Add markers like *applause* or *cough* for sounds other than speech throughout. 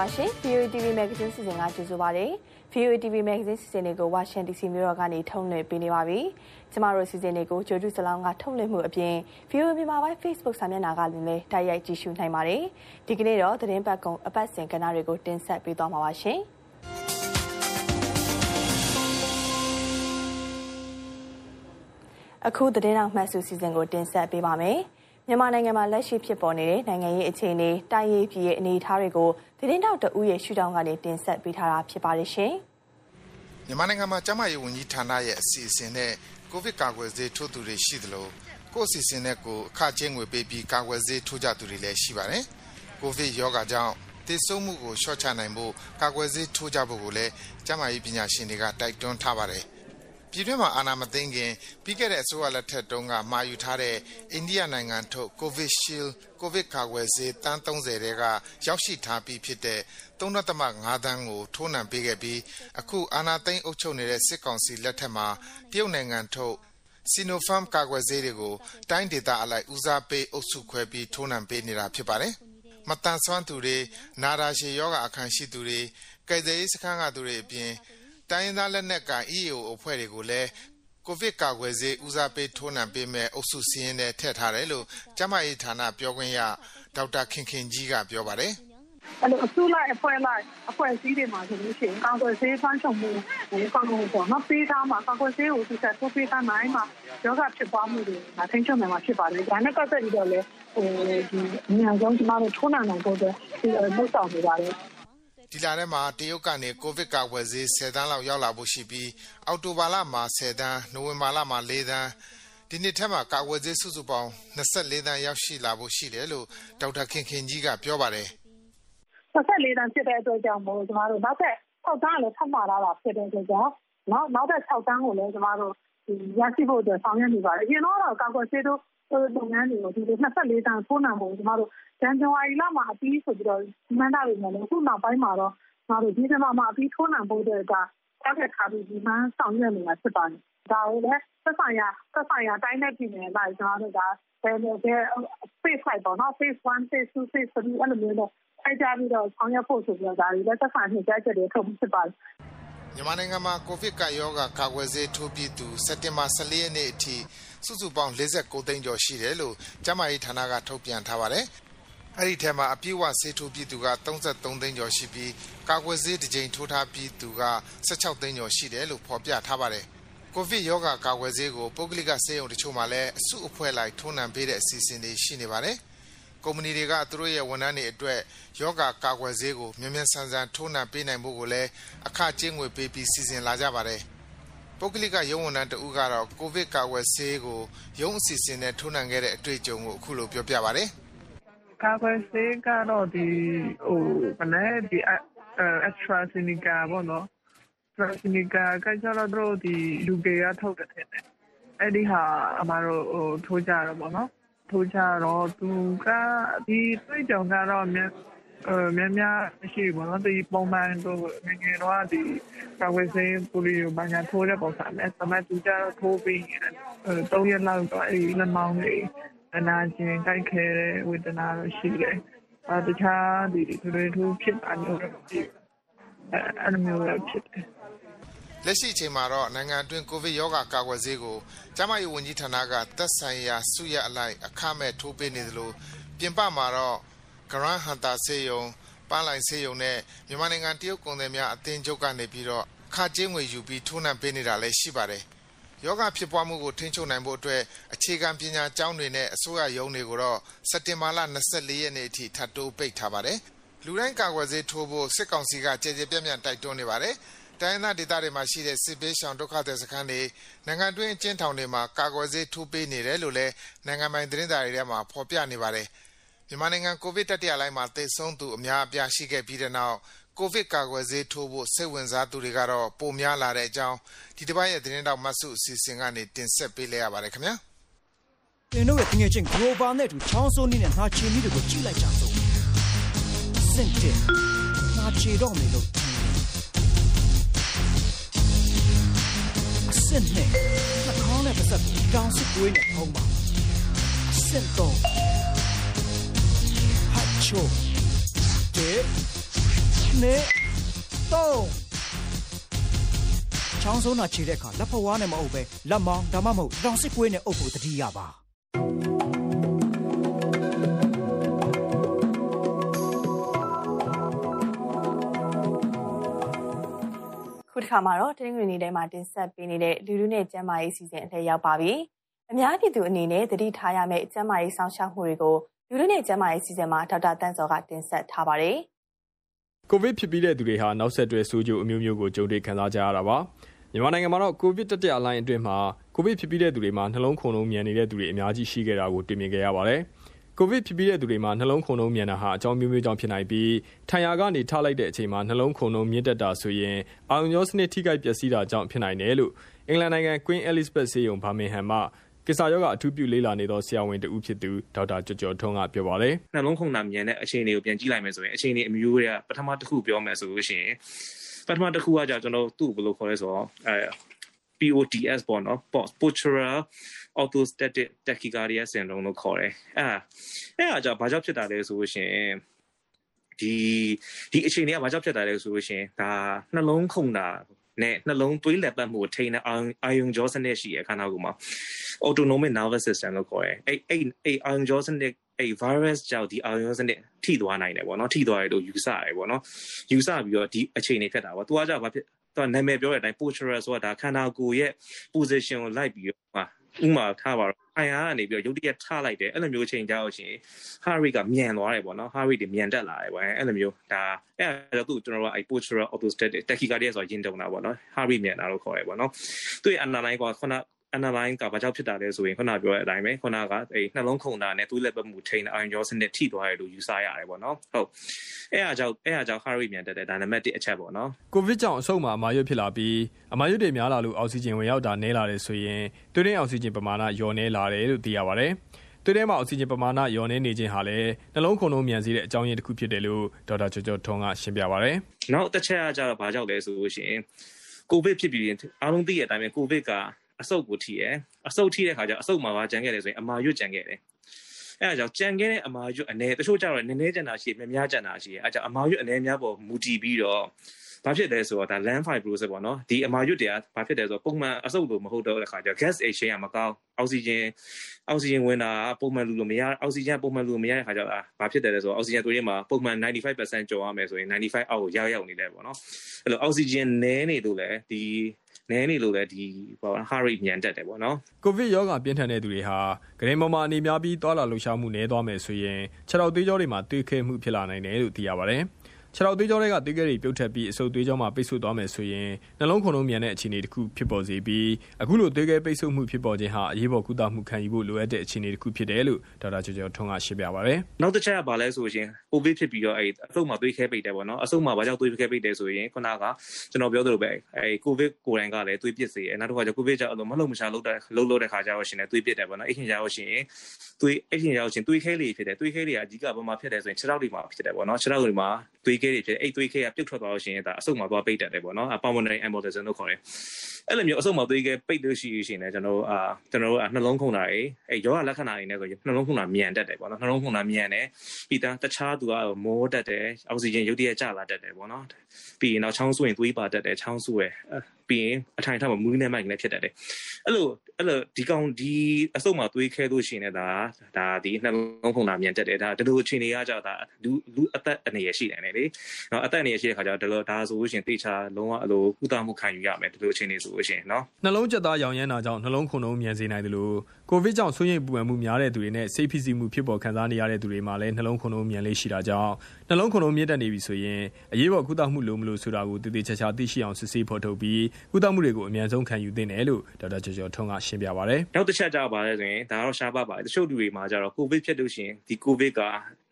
္ဂလာပါရှင် VOE TV Magazine စီစဉ်ကကြိုဆိုပါရစေ VOE TV Magazine စီစဉ်တွေကို Washington DC မြို့တော်ကနေထုတ်လွှင့်ပေးနေပါပြီကျမတို့စီစဉ်တွေကိုဂျိုဒူစလောင်းကထုတ်လွှင့်မှုအပြင် VOE မြန်မာပိုင်း Facebook စာမျက်နှာကလည်းတိုက်ရိုက်ကြည့်ရှုနိုင်ပါတယ်ဒီကနေ့တော့သတင်းပတ်ကုံအပတ်စဉ်ကဏ္ဍတွေကိုတင်ဆက်ပေးသွားမှာပါရှင်အခုသတင်းတော်မှတ်စုစီစဉ်ကိုတင်ဆက်ပေးပါမယ်။ မြန်မာနိုင်ငံမှာလက်ရှိဖြစ်ပေါ်နေတဲ့နိုင်ငံရေးအခြေအနေတိုင်းရေးပြည်ရဲ့အနေအထားတွေကိုသတင်းတောက်တဦးရဲ့ရှုထောင့်ကနေတင်ဆက်ပေးထားတာဖြစ်ပါတယ်ရှင်။မြန်မာနိုင်ငံမှာကျန်းမာရေးဝန်ကြီးဌာနရဲ့အစီအစဉ်နဲ့ကိုဗစ်ကာကွယ်ဆေးထိုးသူတွေရှိသလိုကိုယ့်အစီအစဉ်နဲ့ကိုအခကျင်းငွေပေးပြီးကာကွယ်ဆေးထိုးကြသူတွေလည်းရှိပါတယ်။ကိုဗစ်ရောဂါကြောင့်သေဆုံးမှုကိုလျှော့ချနိုင်ဖို့ကာကွယ်ဆေးထိုးကြဖို့ကိုလည်းကျန်းမာရေးပညာရှင်တွေကတိုက်တွန်းထားပါတယ်။ ပြည်တွင်းမှာအာဏာမသိမ်းခင် ပြီးခဲ့တဲ့အစိုးရလက်ထက်တုန်းက မှာယူထားတဲ့ အိန္ဒိယနိုင်ငံထုတ် Covishield ကိုဗစ်ကာကွယ်ဆေး သန်း30တဲက ရောက်ရှိထားပြီးဖြစ်တဲ့3.5သန်းကို ထိုးနှံပေးခဲ့ပြီး အခု အာဏာသိမ်းအုပ်ချုပ်နေတဲ့ စစ်ကောင်စီလက်ထက်မှာ တရုတ်နိုင်ငံထုတ် Sinopharm ကာကွယ်ဆေးတွေကို တိုင်းဒေသအလိုက် ဦးစားပေး အုပ်စုခွဲပြီး ထိုးနှံပေးနေတာ ဖြစ်ပါတယ်။မတန်ဆွမ်းသူတွေ နာတာရှည်ယောဂအခမ်းရှိသူတွေ ကယ်ဆယ်ရေးစခန်းကသူတွေအပြင် တိုင်းရင်းသားလက်နက်ကိုင် EAO အဖွဲ့တွေကိုလည်း ကိုဗစ်ကာကွယ်ဆေး ဦးစားပေးထိုးနှံပေးမယ့် အုပ်စုစာရင်းထဲ ထည့်ထားတယ်လို့ ကျန်းမာရေးဌာနပြောခွင့်ရ ဒေါက်တာခင်ခင်ကြီးက ပြောပါတယ်။အဲ့လို အစုလိုက်အဖွဲ့လိုက် အဖွဲ့အစည်းတွေမှာဆိုလို့ရှိရင် ကာကွယ်ဆေးဖန်ဆောင်မှုကိုကောင်းကောင်းပေါ့နော်ပေးထားမှာကာကွယ်ဆေးကိုသူဆက်ထိုးပေးထားနိုင်မှာယောဂဖြစ်ပွားမှုတွေဒါထိန်းချုပ်နိုင်မှာ ဖြစ်ပါတယ်။ဒါနဲ့ ပတ်သက်ပြီးတော့လည်းဟိုဒီအများဆုံး ကျမတို့ ထိုးနှံနိုင်ဖို့အတွက်ဒီလုပ်ဆောင်နေပါတယ်။ ဒီလထဲမှာ တရုတ်ကနေ ကိုဗစ်ကာကွယ်ဆေး ၁၀ သန်းလောက် ရောက်လာဖို့ရှိပြီး အောက်တိုဘာလမှာ ၁၀ သန်း၊နိုဝင်ဘာလမှာ ၄ သန်း ဒီနှစ်ထဲမှာ ကာကွယ်ဆေး စုစုပေါင်း ၂၄ သန်း ရောက်ရှိလာဖို့ရှိတယ်လို့ ဒေါက်တာခင်ခင်ကြီးက ပြောပါတယ်။“၂၄ သန်းဖြစ်တဲ့အတွက်ကြောင့်မို့ ကျမတို့ နောက်ထပ် ၆ သန်းကလည်း ထပ်မှာထားတာဖြစ်တဲ့အတွက်ကြောင့် နောက်ထပ် ၆ သန်းကိုလည်း ကျမတို့ ရရှိဖို့အတွက် ဆောင်ရွက်နေပါတယ်။အရင်တုန်းကတော့ ကာကွယ်ဆေးထိုး လုပ်ငန်းတွေကို ဒီလို ၂၄ သန်းထိုးနှံဖို့ကျမတို့ ဇန်နဝါရီလမှာ အပြီးဆိုပြီးတော့ မှန်းထားပေမဲ့လည်း အခုနောက်ပိုင်းမှာတော့ကျမတို့ဒီဇင်ဘာမှာ အပြီးထိုးနှံဖို့အတွက်ကတောက်ခဲ့ထားပြီးဒီမှန်းဆောင်ရွက်နေတာ ဖြစ်ပါတယ်။ဒါကိုလည်း သက်ဆိုင်ရာသက်ဆိုင်ရာတိုင်းနဲ့ ပြည်နယ်အလိုက်ကျမတို့ကဘယ်လိုပဲ phase လိုက်ပေါ့နော် phase 1 phase 2 phase 3 အဲ့လိုမျိုးတော့အဲ့ကြပြီးတော့ ဆောင်ရွက်ဖို့ဆိုပြီးတော့ ဒါတွေလည်း သက်ဆိုင်ရာကြားချက်တွေ ထုတ်ဖြစ်ပါတယ် မြန်မာနိုင်ငံမှာ ကိုဗစ်ကရောဂါ ကာကွယ်ဆေးထိုးပြီးသူ စက်တင်ဘာ14ရက်နေ့အထိ စုစုပေါင်း49သိန်းကျော်ရှိတယ်လို့ ကျန်းမာရေးဌာနက ထုတ်ပြန်ထားပါတယ်။အဲဒီထဲမှာ အပြည့်အဝဆေးထိုးပြီးသူက33သိန်းကျော်ရှိပြီး ကာကွယ်ဆေးတစ်ကြိမ်ထိုးထားပြီးသူက16သိန်းကျော်ရှိတယ်လို့ ဖော်ပြထားပါတယ်။ကိုဗစ်ရောဂါကာကွယ်ဆေးကို ပုဂ္ဂလိကဆေးရုံတချို့မှာလည်း အစုအဖွဲ့လိုက် ထိုးနှံပေးတဲ့ အစီအစဉ်တွေ ရှိနေပါတယ်။ကုမ္ပဏီတွေက သူတို့ရဲ့ ဝန်ထမ်းတွေအတွက် ရောဂါကာကွယ်ဆေးကို မြန်မြန်ဆန်ဆန် ထိုးနှံပေးနိုင်ဖို့ကိုလည်း အခကြေးငွေပေးပြီး စီစဉ်လာကြပါတယ်။ ပုဂ္ဂလိကရုံးဝန်ထမ်းတဦးကတော့ ကိုဗစ်ကာကွယ်ဆေးကို ရုံးအစီအစဉ်နဲ့ ထိုးနှံခဲ့တဲ့အတွေ့အကြုံကို အခုလို ပြောပြပါတယ်။ကာကွယ်ဆေးကတော့ဒီဟိုဘယ်လဲဒီ AstraZeneca ပေါ့နော်။ AstraZeneca ကကျတော့တို့ဒီလူကေကထုတ်တယ်ထင်တယ်။အဲ့ဒီဟာ အမတို့ဟိုထိုးကြတော့ပေါ့နော်။ထိုးကြတော့ သူက ဒီတွေ့ကြုံကတော့ များများမရှိဘူးပေါ့နော်ဒီပုံမှန်တို့ငယ်ငယ်တော့ဒီကာဝေးစိမ်းပူလီယိုဘာညာထိုးတဲ့ပုံစံနဲ့တမတ်သူကြတော့ထိုးပြီး၃ရက်လောက်တော့အဲ့ဒီလက်မောင်းလေးအနာကျင်ကြိုက်ခဲတဲ့ဝေဒနာတော့ရှိတယ်အဲတခြားဒီတွေထိုးဖြစ်တာမျိုးတော့မရှိဘူးအဲအဲ့လိုမျိုးတော့ဖြစ်တယ်လက်ရှိအချိန်မှာတော့နိုင်ငံအတွင်းကိုဗစ်ရောဂါကာကွယ်ဆေးကိုကျန်းမာရေးဝန်ကြီးဌာနကသက်ဆိုင်ရာစုရအလိုက်အခမဲ့ထိုးပေးနေသလိုပြင်ပမှာတော့ ဂရန်ဟန်တာဆေးရုံပန်းလိုင်ဆေးရုံနဲ့မြန်မာနိုင်ငံတရုတ်ကုန်သည်များအသင်းချုပ်ကနေပြီးတော့အခကြေးငွေယူပြီးထိုးနှံပေးနေတာလည်းရှိပါတယ်။ယောဂဖြစ်ပွားမှုကိုထိန်းချုပ်နိုင်ဖို့အတွက်အခြေခံပညာကျောင်းတွေနဲ့အစိုးရရုံးတွေကိုတော့စက်တင်ဘာလ24ရက်နေ့အထိထပ်တိုးပိတ်ထားပါတယ်။လူတိုင်းကာကွယ်ဆေးထိုးဖို့စစ်ကောင်စီကကြေကြေပြန့်ပြန့်တိုက်တွန်းနေပါတယ်။တိုင်းသားဒေသတွေမှာရှိတဲ့စစ်ပေးရှောင်ဒုက္ခသည်စခန်းတွေနိုင်ငံတွင်းအကျဉ်းထောင်တွေမှာကာကွယ်ဆေးထိုးပေးနေတယ်လို့လည်းနိုင်ငံပိုင်သတင်းစာတွေထဲမှာဖော်ပြနေပါတယ်။ မြန်မာနိုင်ငံကိုဗစ်တတိယလှိုင်းမှာသေဆုံးသူအများအပြားရှိခဲ့ပြီးတဲ့နောက် ကိုဗစ်ကာကွယ်ဆေးထိုးဖို့စိတ်ဝင်စားသူတွေကတော့ပိုများလာတဲ့အကြောင်းဒီတစ်ပတ်ရဲ့သတင်းတောက်မတ်စုအစီအစဉ်ကနေတင်ဆက်ပေးလိုက်ရပါတယ်ခင်ဗျာသင်တို့ရဲ့ငွေချင်း global နဲ့တူချောင်းစိုးနည်းနဲ့နှာချေမိတွေကိုကြည့်လိုက်ကြစို့စင့်တဲ့နှာချေတော့မယ်လို့စင့်နဲ့နှာခေါင်းနဲ့ပတ်သက်ပြီးကောင်းစစ်ကွေးနဲ့ထုံးပါစင့်တော့ ချိုးတဲ့နှစ်သုံးချောင်းဆုံးတာခြေတဲ့အခါလက်ဖဝါးနဲ့မအုပ်ပဲလက်မောင်းဒါမှမဟုတ်တောင်စစ်ကွေးနဲ့အုပ်ဖို့တတိယပါခုတစ်ခါမှာတော့တင်းငွေနေ့ထဲမှာတင်ဆက်ပေးနေတဲ့လူလူနဲ့ကျမ်းမာရေးစီစဉ်အလှည့်ရောက်ပါပြီ။အများပြည်သူအနေနဲ့သတိထားရမယ့်ကျမ်းမာရေးဆောင်ရှားမှုတွေကို လူလူနဲ့ကျမ်းမာရေးစီစဉ်မှာဒေါက်တာတန်းစောကတင်ဆက်ထားပါတယ်။ကိုဗစ်ဖြစ်ပြီးတဲ့သူတွေဟာနောက်ဆက်တွဲဆိုးကျိုးအမျိုးမျိုးကိုကြုံတွေ့ခံစားကြရတာပါ။မြန်မာနိုင်ငံမှာတော့ကိုဗစ်တတိယလိုင်းအတွင်းမှာကိုဗစ်ဖြစ်ပြီးတဲ့သူတွေမှာနှလုံးခုန်လုံးမြန်နေတဲ့သူတွေအများကြီးရှိခဲ့တာကိုတွေ့မြင်ခဲ့ရပါတယ်။ကိုဗစ်ဖြစ်ပြီးတဲ့သူတွေမှာနှလုံးခုန်နှုန်းမြန်တာဟာအကြောင်းမျိုးမျိုးကြောင့်ဖြစ်နိုင်ပြီးထံရကနေထားလိုက်တဲ့အချိန်မှာနှလုံးခုန်နှုန်းမြင့်တက်တာဆိုရင်အာရုံကြောစနစ်ထိခိုက်ပျက်စီးတာကြောင့်ဖြစ်နိုင်တယ်လို့အင်္ဂလန်နိုင်ငံ Queen Elizabeth ဆေးရုံဘာမင်ဟမ်မှ ကိစ္စရောဂါအထူးပြုလေးလာနေသောဆရာဝန်တဦးဖြစ်သူဒေါက်တာကျော်ကျော်ထွန်းကပြောပါတယ်။နှလုံးခုန်တာမြန်တဲ့အခြေအနေကိုပြန်ကြည့်လိုက်မယ်ဆိုရင်အခြေအနေအမျိုးတွေကပထမတစ်ခုပြောမယ်ဆိုလို့ရှိရင်ပထမတစ်ခုကじゃကျွန်တော်သူ့ဘယ်လိုခေါ်လဲဆိုတော့အဲ POTS ပေါ့နော် postural orthostatic tachycardia syndrome လို့ခေါ်တယ်အဲ့အဲ့အကြောင်းဘာကြောင့်ဖြစ်တာလဲဆိုလို့ရှိရင်ဒီဒီအခြေအနေကဘာကြောင့်ဖြစ်တာလဲဆိုလို့ရှိရင်ဒါနှလုံးခုန်တာ နဲ့နှလုံးသွေးလက်ပတ်မှုထိန်းတဲ့အာယုံကြောစနစ်ရှိရခန္ဓာကိုယ်မှာ autonomic nervous system လို့ခေါ်တယ်အဲ့အဲ့အဲ့အာယုံကြောစနစ်အဲ့ virus ကြောင့်ဒီအာယုံစနစ်ထိသွားနိုင်တယ်ပေါ့နော်ထိသွားရလို့ယူဆရတယ်ပေါ့နော်ယူဆပြီးတော့ဒီအခြေအနေဖြစ်တာပေါ့သူကကြောင့်ဘာဖြစ်သူကနာမည်ပြောတဲ့အတိုင်း postural ဆိုတာဒါခန္ဓာကိုယ်ရဲ့ position ကိုလိုက်ပြီးတော့ဥမာထားပါတော့အို င်အားကနေပြီးတော့ရုတ်တရက်ထားလိုက်တယ်အဲ့လိုမျိုးချိန်ကြလို့ရှိရင် heart rate ကမြန်သွားတယ်ပေါ့နော် heart rate တွေမြန်တက်လာတယ်ပေါ့အဲ့လိုမျိုးဒါအဲ့ဒါတော့သူကျွန်တော်တို့အဲ့ postural orthostatic tachycardia ဆိုတာယဉ်တုံတာပေါ့နော် heart rate မြန်တာလို့ခေါ်တယ်ပေါ့နော်သူ့ရဲ့ underline ကခုန underline ကဘာကြောင့်ဖြစ်တာလဲဆိုရင်ခုနပြောတဲ့အတိုင်းပဲခုနကအဲနှလုံးခုန်တာနဲ့သွေးလက်ပတ်မှုထိန်းတဲ့ iron jaw စနစ်ထိသွားတယ်လို့ယူဆရတယ်ပေါ့နော်ဟုတ်အဲ့အားကြောင့်အဲ့အားကြောင့် heart rate မြန်တက်တယ်ဒါနံပါတ်1အချက်ပေါ့နော်ကိုဗစ်ကြောင့်အဆုတ်မှာအမာရွတ်ဖြစ်လာပြီးအမာရွတ်တွေများလာလို့အောက်ဆီဂျင်ဝင်ရောက်တာနည်းလာတယ်ဆိုရင်သွေးရင်းအောက်ဆီဂျင်ပမာဏလျော့နည်းလာတယ်လို့သိရပါတယ်သွေးထဲမှာအောက်ဆီဂျင်ပမာဏလျော့နေနေခြင်းဟာလည်းနှလုံးခုန်လုံးမြန်စေတဲ့အကြောင်းရင်းတစ်ခုဖြစ်တယ်လို့ဒေါက်တာကျော်ကျော်ထွန်းကရှင်းပြပါဗျ။နောက်တစ်ချက်ကကျတော့ဘာကြောင့်လဲဆိုလို့ရှိရင်ကိုဗစ်ဖြစ်ပြီးအားလုံးသိတဲ့အတိုင်းပဲကိုဗစ်က အဆုတ်ကိုထိတယ်အဆုတ်ထိတဲ့ခါကျအဆုတ်မှာပါကြံခဲ့တယ်ဆိုရင်အမာရွတ်ကြံခဲ့တယ်အဲ့ဒါကြောင့်ကြံခဲ့တဲ့အမာရွတ်အနေတချို့ကျတော့နည်းနည်းကြံတာရှိများများကြံတာရှိအဲ့ကြောင့်အမာရွတ်အနေများပေါ်မူတည်ပြီးတော့ဘာဖြစ်လဲဆိုတော့ဒါ land fibrosis ပေါ့နော်ဒီအမာရွတ်တွေကဘာဖြစ်တယ်ဆိုတော့ပုံမှန်အဆုတ်လိုမဟုတ်တော့တဲ့ခါကျ gas exchange ကမကောင်းအောက်ဆီဂျင်အောက်ဆီဂျင်ဝင်တာပုံမှန်လူလိုမရအောက်ဆီဂျင်ပုံမှန်လူမရတဲ့ခါကျတော့ဘာဖြစ်တယ်လဲဆိုတော့အောက်ဆီဂျင်သွေးထဲမှာပုံမှန်95%ကျော်ရမယ်ဆိုရင်95အောက်ကိုရောက်ရောက်နေတယ်ပေါ့နော်အဲ့လိုအောက်ဆီဂျင်နည်းနေလို့လည်းဒီ နည်းနေလို့လည်းဒီဟော heart rate မြန်တက်တယ်ပေါ့နော်ကိုဗစ်ရောဂါပြင်းထန်တဲ့သူတွေဟာဂရင်ပေါ်မှာအနေများပြီးသွာလာလှုပ်ရှားမှုနည်းသွားမယ်ဆိုရင်ခြေထောက်သွေးကြောတွေမှာတွေးခဲမှုဖြစ်လာနိုင်တယ်လို့သိရပါတယ်။ခြေထောက်သွေးကြောတွေကသွေးကြိတွေပြုတ်ထက်ပြီးအဆုတ်သွေးကြောမှာပိတ်ဆို့သွားမယ်ဆိုရင်နှလုံးခုန်လုံးမြန်တဲ့အခြေအနေတစ်ခုဖြစ်ပေါ်စေပြီးအခုလိုသွေးကြိပိတ်ဆို့မှုဖြစ်ပေါ်ခြင်းဟာအရေးပေါ်ကုသမှုခံယူဖို့လိုအပ်တဲ့အခြေအနေတစ်ခုဖြစ်တယ်လို့ဒေါက်တာကျော်ကျော်ထွန်းကရှင်းပြပါဗျ။နောက်တစ်ချက်ကဘာလဲဆိုရင်ကိုဗစ်ဖြစ်ပြီးတော့အဲအဆုတ်မှာသွေးခဲပိတ်တယ်ပေါ့နော်။အဆုတ်မှာဘာကြောင့်သွေးခဲပိတ်တယ်ဆိုရင်ခုနကကျွန်တော်ပြောသလိုပဲအဲကိုဗစ်ကိုယ်တိုင်ကလည်းသွေးပစ်စေတယ်။နောက်တစ်ခါကျကိုဗစ်ကြောင့်အလိုမလုံမရှာလုပ်တဲ့လှုပ်လို့တဲ့ခါကျတော့ရှင်လည်းသွေးပစ်တယ်ပေါ့နော်။အဲ့ခင်ကျတော့ရှင်သွေးအဲ့ခင်ကျတော့ရှင်သွေးခဲလေးဖြစ်တယ်။သွေးခဲလေးကအဓိကဘာမှဖြစ်တယ်ဆိုရင်ခြေထောက်တွေမှာဖြစ်တယ်ပေါ့နော်။ခြေထောက်တွေမှာသွေးခဲတွေဖြစ်တယ်။အဲ့သွေးခဲကပြုတ်ထွက်သွားလို့ရှိရင်ဒါအဆုတ်မှာသွားပိတ်တတ်တယ်ပေါ့နော် pulmonary embolism လို့ခေါ်တယ်အဲ့လိုမျိုးအဆုတ်မှာသွေးခဲပိတ်လို့ရှိရင်လည်းကျွန်တော်တို့အာကျွန်တော်တို့နှလုံးခုန်တာတွေအဲ့ယောဂလက္ခဏာတွေနဲ့ဆိုရင်နှလုံးခုန်တာမြန်တတ်တယ်ပေါ့နော်နှလုံးခုန်တာမြန်တယ်ပြီးသားတခြားသူကမောတတ်တယ်အောက်ဆီဂျင်ရုတ်တရက်ကျလာတတ်တယ်ပေါ့နော်ပြီးရင်နောက်ချောင်းဆိုးရင်သွေးပါတတ်တယ်ချောင်းဆိုးရယ် ပြီးရင်အထိုင်ထမှာမူးနဲ့မိုက်လည်းဖြစ်တတ်တယ်အဲ့လိုအဲ့လိုဒီကောင်ဒီအစုပ်မှာသွေးခဲလို့ရှိရင်လည်းဒါဒါဒီနှလုံးခုန်တာမြန်တက်တယ်ဒါဒီလိုအခြေအနေကကြောက်ဒါလူလူအသက်အနေရရှိတယ်လေနော်အသက်အနေရရှိတဲ့ခါကျတော့ဒီလိုဒါဆိုလို့ရှိရင်တေချာလုံးဝအလိုကုသမှုခံယူရမယ်ဒီလိုအခြေအနေဆိုလို့ရှိရင်နော်နှလုံးကျက်သားရောင်ရမ်းတာကြောင့်နှလုံးခုန်လုံးမြန်စေနိုင်တယ်လို့ကိုဗစ်ကြောင့်ဆွေးရိမ်ပူပန်မှုများတဲ့သူတွေနဲ့စိတ်ဖိစီးမှုဖြစ်ပေါ်ခံစားနေရတဲ့သူတွေမှာလည်းနှလုံးခုန်လုံးမြန်လေးရှိတာကြောင့်နှလုံးခုန်လုံးမြင့်တက်နေပြီဆိုရင်အရေးပေါ်ကုသမှုလိုမလို့ဆိုတာကိုတည်တည်ချာချာသိရှိအောင်စစ်ဆေးဖော်ထုတ်ပြီးကုသမှုတွေကိုအမြန်ဆုံးခံယူသင့်တယ်လို့ဒေါက်တာကျော်ကျော်ထွန်းကရှင်းပြပါတယ်။နောက်တစ်ချက်ကြောက်ပါလဲဆိုရင်ဒါတော့ရှားပါပါတယ်။တချို့လူတွေမှာကျတော့ကိုဗစ်ဖြစ်လို့ရှိရင်ဒီကိုဗစ်က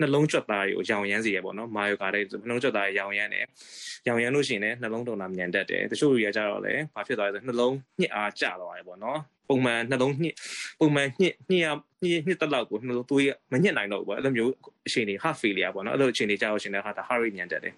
နှလုံးကြွက်သားတွေကိုရောင်ရမ်းစေရပေါ့နော်။မာယိုကာတဲ့နှလုံးကြွက်သားတွေရောင်ရမ်းတယ်။ရောင်ရမ်းလို့ရှိရင်လည်းနှလုံးတုံတာမြန်တတ်တယ်။တချို့လူတွေကကျတော့လည်းဘာဖြစ်သွားလဲဆိုနှလုံးညှစ်အားကျသွားတယ်ပေါ့နော်။ပုံမှန်နှလုံးညှစ်ပုံမှန်ညှစ်ညှစ်ရညှစ်ညှစ်တက်လောက်ကိုနှလုံးသွေးမညှစ်နိုင်တော့ဘူးပေါ့အဲ့လိုမျိုးအခြေအနေ heart failure ပေါ့နော်အဲ့လိုအခြေအနေကြောက်ရှင်လည်းဟာဒါ heart rate မြန်တက်တယ်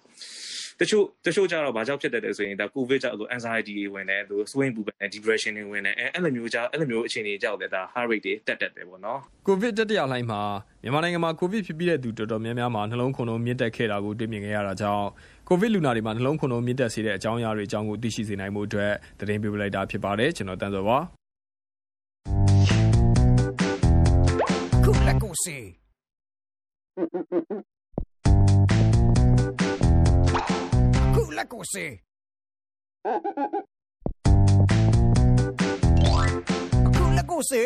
တချို့တချို့ကြတော့ဘာကြောင့်ဖြစ်တတ်တယ်ဆိုရင်ဒါ covid ကြောင့်လို့ anxiety တွေဝင်တယ်သူ swing ပူပန် depression တွေဝင်တယ်အဲအဲ့လိုမျိုးကြောင့်အဲ့လိုမျိုးအခြေအနေကြောင့်လည်းဒါ heart rate တွေတက်တက်တယ်ပေါ့နော် covid တတိယလှိုင်းမှာမြန်မာနိုင်ငံမှာ covid ဖြစ်ပြီးတဲ့သူတော်တော်များများမှာနှလုံးခုန်လုံးမြင့်တက်ခဲ့တာကိုတွေ့မြင်ခဲ့ရတာကြောင့် covid လူနာတွေမှာနှလုံးခုန်လုံးမြင့်တက်စေတဲ့အကြောင်းအရာတွေအကြောင်းကိုသိရှိစေနိုင်မှုအတွက်သတင်းပေးပလိုက်တာဖြစ်ပါတယ်ကျွန်တော်တန်းစောပါခုလက်ကိုစီ လက်ကိုစီခုလက်ကိုစီ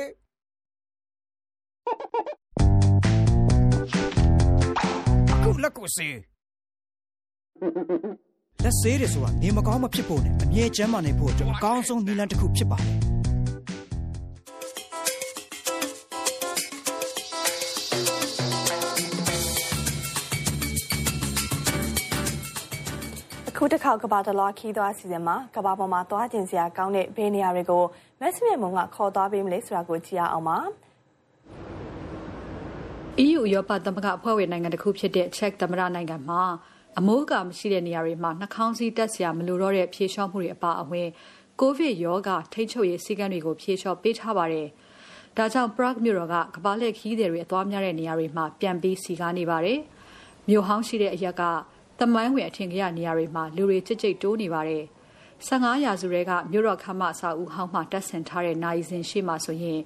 ခုလက်ကိုစီလက်ဆေးတယ်ဆိုတာနေမကောင်းမဖြစ်ဖို့နဲ့အမြဲကျန်းမာနေဖို့အတွက်အကောင်းဆုံးနည်းလမ်းတစ်ခုဖြစ်ပါတယ် အခုတစ်ခေါက်ကဘာတလောခီးသွားစီစဉ်မှာကဘာပေါ်မှာသွားကျင်စရာကောင်းတဲ့ဘယ်နေရာတွေကိုမက်စမြမုံကခေါ်သွားပေးမလဲဆိုတာကိုကြည့်ရအောင်ပါ EU ဥရောပသမဂ္ဂအဖွဲ့ဝင်နိုင်ငံတစ်ခုဖြစ်တဲ့ Czech သမ္မတနိုင်ငံမှာအမိုးအကာမရှိတဲ့နေရာတွေမှာနှာခေါင်းစည်းတက်စရာမလိုတော့တဲ့ဖြေလျှော့မှုတွေအပါအဝင်ကိုဗစ်ရောဂါထိန်းချုပ်ရေးစည်းကမ်းတွေကိုဖြေလျှော့ပေးထားပါတယ်။ဒါကြောင့် Prague မြို့တော်ကကမ္ဘာလှည့်ခီးသည်တွေအသွားများတဲ့နေရာတွေမှာပြန်ပြီးစီကားနေပါတယ်။မြို့ဟောင်းရှိတဲ့အရက်က သမိုင်းဝင်အထင်ကြီးနေရာတွေမှာလူတွေကြိတ်ကြိတ်တိုးနေပါတယ်။15ရာစုတွေကမြို့တော်ခမ်းမအဆောက်အဦဟောင်းမှာတက်ဆင်ထားတဲ့နိုင်စဉ်ရှိမှဆိုရင်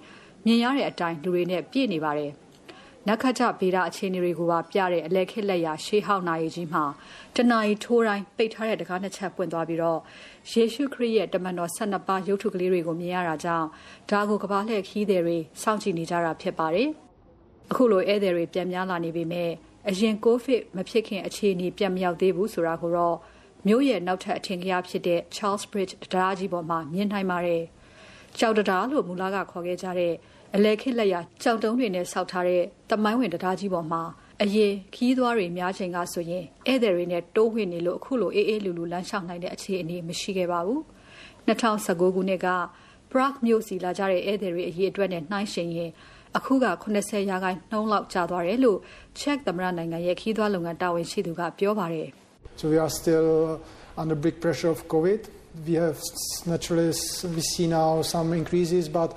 မြင်ရတဲ့အတိုင်းလူတွေနဲ့ပြည့်နေပါတယ်။နက္ခတ်ဗေဒအခြေအနေတွေကိုပါပြတဲ့အလဲခစ်လက်ရာရှေးဟောင်းနိုင်ကြီးမှာတနအီထိုးတိုင်းပိတ်ထားတဲ့တကားနှစ်ချက်ပွင့်သွားပြီးတော့ယေရှုခရစ်ရဲ့တမန်တော်12ပါးရုပ်ထုကလေးတွေကိုမြင်ရတာကြောင့်ဒါကိုကဘာလှည့်ခီးသည်တွေစောင့်ကြည့်နေကြတာဖြစ်ပါတယ်။အခုလိုဧည့်သည်တွေပြန်များလာနေပေမဲ့ အရင်ကိုဗစ်မဖြစ်ခင်အခြေအနေပြန်မရောက်သေးဘူးဆိုတာကိုတော့မြို့ရဲ့နောက်ထပ်အထင်ကြီးဖြစ်တဲ့ Charles Bridge တရားကြီးပေါ်မှာမြင်နိုင်ပါတယ်။ကြောက်တရားလို့မူလာကခေါ်ခဲ့ကြတဲ့အလဲခေတ်လက်ရကြောင်တုံးတွေနဲ့ဆောက်ထားတဲ့တမိုင်းဝင်တရားကြီးပေါ်မှာအရင်ခီးသွားတွေများချိန်ကဆိုရင်ဧည့်သည်တွေနဲ့တိုးဝင်နေလို့အခုလိုအေးအေးလူလူလမ်းလျှောက်နိုင်တဲ့အခြေအနေမရှိခဲ့ပါဘူး2019ခုနှစ်က Prague မြို့စီလာကြတဲ့ဧည့်သည်တွေအရေးအတွက်နဲ့နှိုင်းယှဉ်ရင် အခုက80ရာခိုင်နှုန်းလောက်ကျသွားတယ်လို့ Czech သမ္မတနိုင်ငံရဲ့ခီးသွားလုပ်ငန်းတာဝန်ရှိသူကပြောပါတယ် So we are still under big pressure of COVID. We have naturally we see now some increases, but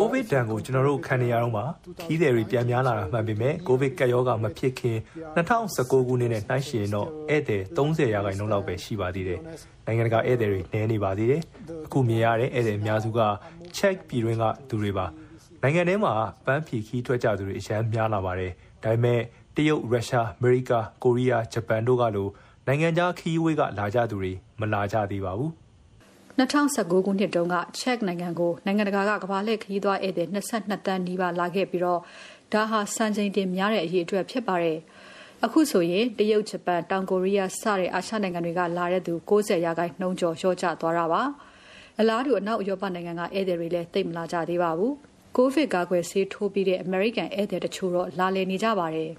ကိုဗစ်တန်ကိုကျွန်တော်တို့ခံနေရတော့မှာခီးသည်တွေပြန်များလာတာမှန်ပေမဲ့ကိုဗစ်ကပ်ရောဂါမဖြစ်ခင်2019ခုနှစ်နဲ့နှိုင်းယှဉ်တော့ဧည့်သည်30ရာခိုင်နှုန်းလောက်ပဲရှိပါသေးတယ်။နိုင်ငံတကာဧည့်သည်တွေနည်းနေပါသေးတယ်။အခုမြင်ရတဲ့ဧည့်သည်အများစုက check ပြည်တွင်းကသူတွေပါ။ နိုင်ငံထဲမှာပန်းဖြီခီးထွက်ကြသူတွေအများများလာပါတယ်။ဒါပေမဲ့တရုတ်၊ရုရှား၊အမေရိက၊ကိုရီးယား၊ဂျပန်တို့ကလိုနိုင်ငံခြားခီးဝေးကလာကြသူတွေမလာကြသေးပါဘူး။2019ခုနှစ်တုန်းကချက်နိုင်ငံကိုနိုင်ငံတကာကကမ္ဘာလှည့်ခရီးသွားဧည့်သည်22တန်းနီးပါးလာခဲ့ပြီးတော့ဒါဟာစံချိန်တင်များတဲ့အရေးအတွက်ဖြစ်ပါတယ်။အခုဆိုရင်တရုတ်ဂျပန်တောင်ကိုရီးယားစတဲ့အာရှနိုင်ငံတွေကလာတဲ့သူ60ရာခိုင်နှုန်းကျော်လျှော့ကျသွားတာပါ။အလားတူအနောက်ဥရောပနိုင်ငံကဧည့်သည်တွေလည်းသိပ်မလာကြသေးပါဘူး။ ကိုဗစ်ကာကွယ်ဆေးထိုးပြီးတဲ့အမေရိကန်ဧည့်သည်တချို့တော့လာလည်နေကြပါတယ်။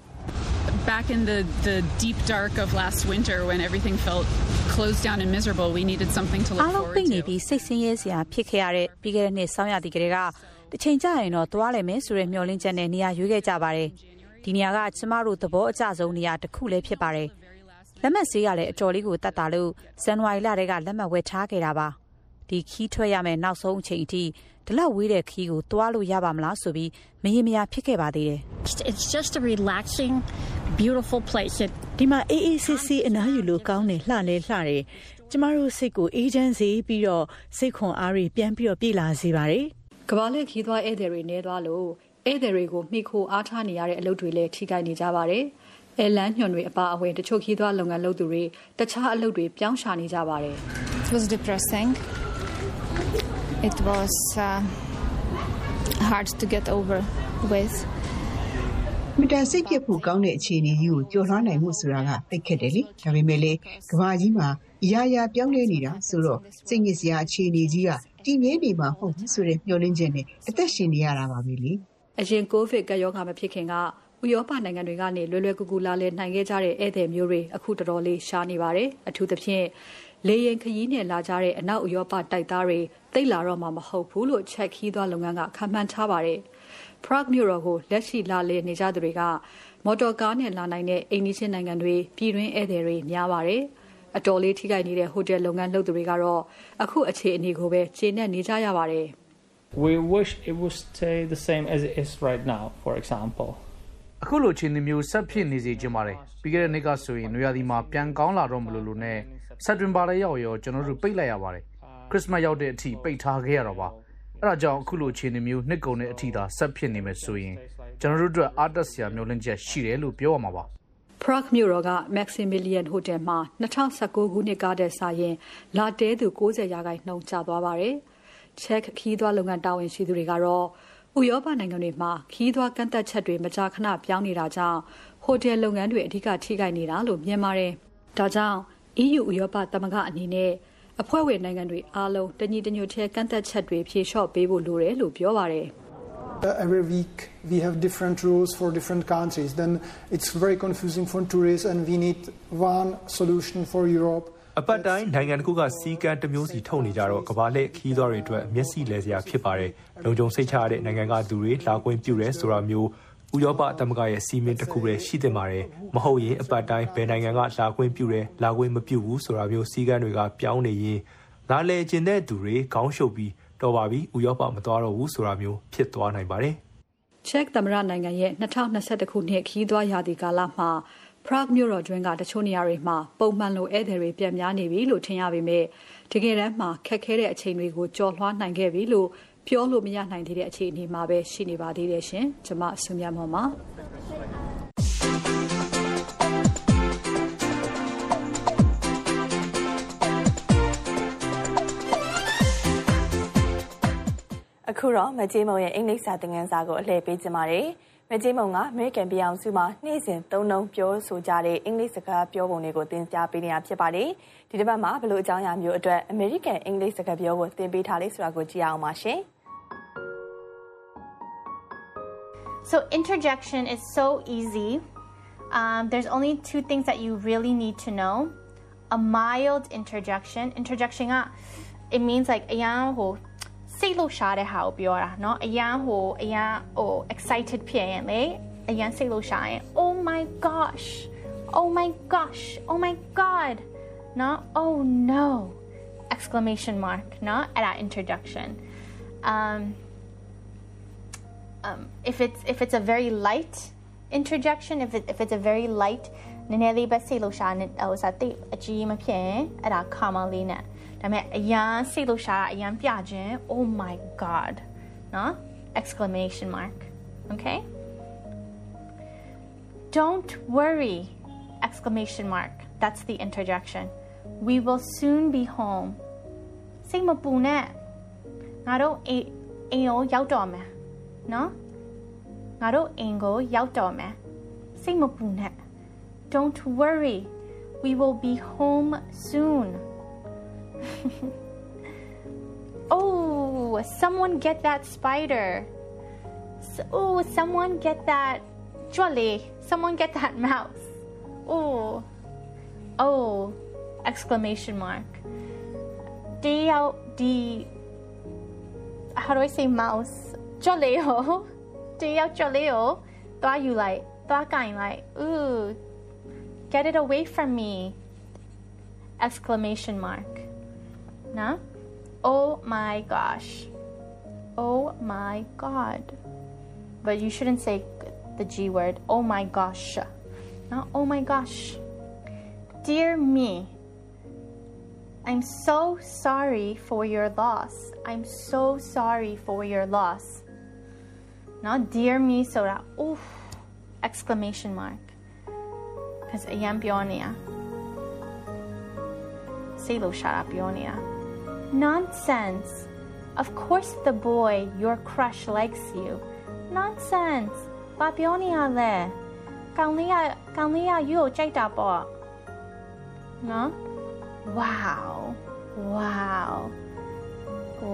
back in the, the deep dark of last winter when everything felt closed down and miserable, we needed something to look အားလုံး forward သိနေ to. ပြီးစိတ်ဆင်းရဲစရာဖြစ်ခဲ့ရတဲ့ပြီးခဲ့တဲ့နှစ်ဆောင်းရာသီကလေးကတစ်ချိန်ကြာရင်တော့သွားလိမ့်မယ်ဆိုတဲ့မျှော်လင့်ချက်နဲ့နေရာရွေးခဲ့ကြပါတယ်။ဒီနေရာကကျမတို့သဘောအကျဆုံးနေရာတစ်ခုလည်းဖြစ်ပါတယ်။လက်မှတ်ဈေးကလည်းအတော်လေးကိုတတ်တာလို့ဇန်နဝါရီလတည်းကလက်မှတ်ဝယ်ထားခဲ့တာပါ။ ဒီခီးထွက်ရမယ်နောက်ဆုံးအချိန်အထိ ဒီလောက်ဝေးတဲ့ခီးကို သွားလို့ရပါမလားဆိုပြီး မရေမရာ ဖြစ်ခဲ့ပါသေးတယ် It's just a relaxing, beautiful place. It ဒီမှာ အေးအေးဆေးဆေး အနားယူလို့ကောင်းတယ် လှလဲလှတယ် ကျမတို့စိတ်ကို အေးချမ်းစေပြီးတော့ စိတ်ခွန်အားတွေ ပြန်ပြီးတော့ပြေလာစေပါတယ် ကမ္ဘာလက်ခီးသွားဧည့်သည်တွေနေသွားလို့ ဧည့်သည်တွေကိုမိခိုအားထားနေရတဲ့ အလုပ်တွေလည်း ထိခိုက်နေကြပါတယ်။အဲလန်ညွန်တွေအပါအဝင် တချို့ခီးသွားလုပ်ငန်းလုပ်သူတွေ တခြားအလုပ်တွေ ပြောင်းရှာနေကြပါတယ် It was depressing. It was uh, hard to get over with. မတန်စိတ်ပြတ်ဖို့ကောင်းတဲ့အခြေအနေကြီးကိုကျော်လွှားနိုင်မှုဆိုတာကသိခက်တယ်လေဒါပေမဲ့လေကဘာကြီးမှာအရာရာပြောင်းလဲနေတာဆိုတော့စိတ်ညစ်စရာအခြေအနေကြီးကတည်မြဲနေမှာမဟုတ်ဘူးဆိုတဲ့မျှော်လင့်ချက်နဲ့အသက်ရှင်နေရတာပါပဲလေ။အရင်ကိုဗစ်ကပ်ရောဂါမဖြစ်ခင်ကဥရောပနိုင်ငံတွေကနေလွယ်လွယ်ကူကူလာလည်နိုင်ခဲ့ကြတဲ့ဧည့်သည်မျိုးတွေအခုတော်တော်လေးရှားနေပါတယ်။အထူးသဖြင့် လေရင်ခရီးနဲ့လာကြတဲ့အနောက်ဥရောပတိုက်သားတွေတိတ်လာတော့မှမဟုတ်ဘူးလို့ချက်ခီးသွားလုပ်ငန်းကခန့်မှန်းထားပါတယ်။ Prague မြို့တော်ကိုလက်ရှိလာလည်နေကြသူတွေကမော်တော်ကားနဲ့လာနိုင်တဲ့အိမ်နီးချင်းနိုင်ငံတွေပြည်တွင်းဧည့်သည်တွေများပါတယ်။အတော်လေးထိခိုက်နေတဲ့ဟိုတယ်လုပ်ငန်းလုပ်သူတွေကတော့အခုအခြေအနေကိုပဲကျေနပ်နေကြရပါတယ်။ We wish it would stay the same as it is right now for example. အခုလိုအခြေအနေမျိုးဆက်ဖြစ်နေစေချင်ပါတယ်ပြီးခဲ့တဲ့နှစ်ကဆိုရင်နွေရာသီမှာပြန်ကောင်းလာတော့မလို့လို့နဲ့ စက်တင်ဘာလရောက်ရောကျွန်တော်တို့ပိတ်လိုက်ရပါတယ်ခရစ်စမတ်ရောက်တဲ့အထိပိတ်ထားခဲ့ရတော့ပါအဲ့ဒါကြောင့်အခုလိုအခြေအနေမျိုးနှစ်ကုန်တဲ့အထိသာဆက်ဖြစ်နေမယ်ဆိုရင်ကျွန်တော်တို့အတွက်အားတက်စရာမျိုးလင့်ချက်ရှိတယ်လို့ပြောရမှာပါ Prague မြို့တော်က Maximilian Hotel မှာ2019ခုနှစ်ကတည်းကစရင်လာတဲသူ90ရာခိုင်နှုန်းကျသွားပါတယ်။ Czech ခီးသွွားလုပ်ငန်းတာဝန်ရှိသူတွေကတော့ဥရောပနိုင်ငံတွေမှာခီးသွွားကန့်သက်ချက်တွေမကြာခဏပြောင်းနေတာကြောင့်ဟိုတယ်လုပ်ငန်းတွေအဓိကထိခိုက်နေတာလို့မြင်ပါတယ်။ဒါကြောင့် EU ဥရောပသမဂ္ဂအနေနဲ့အဖွဲ့ဝင်နိုင်ငံတွေအားလုံးတညီတညွတ်ထဲကန့်သက်ချက်တွေဖြေလျှော့ပေးဖို့လိုတယ်လို့ပြောပါတယ်။ every week we have different rules for different countries then it's very confusing for tourists and we need one solution for Europe အပတ်တိုင်းနိုင်ငံတစ်ခုကစီးကမ်းတစ်မျိုးစီထုတ်နေကြတော့ကမ္ဘာလက်ခီးသွားတွေအတွက်မျက်စိလဲစရာဖြစ်ပါတယ်။လုံခြုံစိတ်ချရတဲ့နိုင်ငံကသူတွေလာခွင့်ပြုရဲဆိုတာမျိုး ဥရောပသမဂ္ဂရဲ့စီမင်းတစ်ခုပဲရှိတင်ပါတယ်။မဟုတ်ရင်အပတ်တိုင်းဘယ်နိုင်ငံကလာခွင့်ပြုတယ်လာခွင့်မပြုဘူးဆိုတာမျိုးစီးကမ်းတွေကပြောင်းနေရင်လာလေကျင်တဲ့သူတွေခေါင်းရှုပ်ပြီးတော်ပါပြီဥရောပမသွားတော့ဘူးဆိုတာမျိုးဖြစ်သွားနိုင်ပါတယ်။ Czech သမ္မတနိုင်ငံရဲ့2021ခုနှစ်ခီးသွွားရာသီကာလမှာ Prague မြို့တော်တွင်းကတချို့နေရာတွေမှာပုံမှန်လိုဧည့်သည်တွေပြန်များနေပြီလို့ထင်ရပေမဲ့တကယ်တမ်းမှာခက်ခဲတဲ့အချိန်တွေကိုကျော်လွှားနိုင်ခဲ့ပြီလို့ ပြောလို့မရနိုင်သေးတဲ့အခြေအနေမှာပဲရှိနေပါသေးတယ်ရှင်။ကျွန်မဆုမြတ်မော်ပါ အခုတော့မကြေးမုံရဲ့အင်္ဂလိပ်စာသင်ခန်းစာကိုအလှည့်ပေးကြပါမယ်။ မကြီးမုံကအမေရိကန်ပြည်အောင်စုမှာနေ့စဉ်သုံးနှုန်းပြောဆိုကြတဲ့အင်္ဂလိပ်စကားပြောပုံတွေကိုသင်ကြားပေးနေတာဖြစ်ပါတယ်။ဒီတစ်ပတ်မှာဘလို့အကြောင်းအရာမျိုးအတွက်အမေရိကန်အင်္ဂလိပ်စကားပြောကိုသင်ပေးထားလဲဆိုတာကိုကြည့်အောင်ပါရှင်။ So interjection is so easy. Um, there's only two things that you really need to know. A mild interjection. Interjection it means like အရာဟို စိတ်လှုပ်ရှားတဲ့ဟာကိုပြောတာเนาะအရန်ဟိုအရန်ဟို excited ဖြစ်ရင်လေအရန်စိတ်လှုပ်ရှားရင် oh my gosh oh my gosh oh my god เนาะ oh no exclamation mark เนาะအဲ့ဒါ introduction um um if it's if it's a very light interjection if it if it's a very light နည်းနည်းလေးပဲစိတ်လှုပ်ရှားနေဟိုစားတိတ်အကြီးမဖြစ်ရင်အဲ့ဒါ calm လေးနဲ့ ဒါပေမဲ့အရန်စိတ်လို့ရှာတာအရန်ပြခြင်း oh my god နော် exclamation mark okay don't worry exclamation mark that's the interjection we will soon be home စိတ်မပူနဲ့ငါတို့အိအိမ်ကိုရောက်တော့မယ်နော်ငါတို့အိမ်ကိုရောက်တော့မယ်စိတ်မပူနဲ့ don't worry we will be home soon *laughs* oh, someone get that spider. oh, someone get that jolly. Someone get that *laughs* mouse. Oh, oh, exclamation mark. D D. How do I say mouse? Jolly ho. *laughs* D jolly ho. Thought you like. Thought kind like. Ooh, get it away from me. Exclamation mark. Nah? Oh my gosh. Oh my god. But you shouldn't say the G word. Oh my gosh. Not oh my gosh. Dear me. I'm so sorry for your loss. I'm so sorry for your loss. Not dear me so that oof exclamation mark. Because ayan pionia. Say lo shut up pionia. Nonsense! Of course the boy, your crush, likes you. Nonsense! ဘာပြောနေရလဲကောင်လေးကကောင်လေးကယူကိုကြိုက်တာပေါ့နော် Wow Wow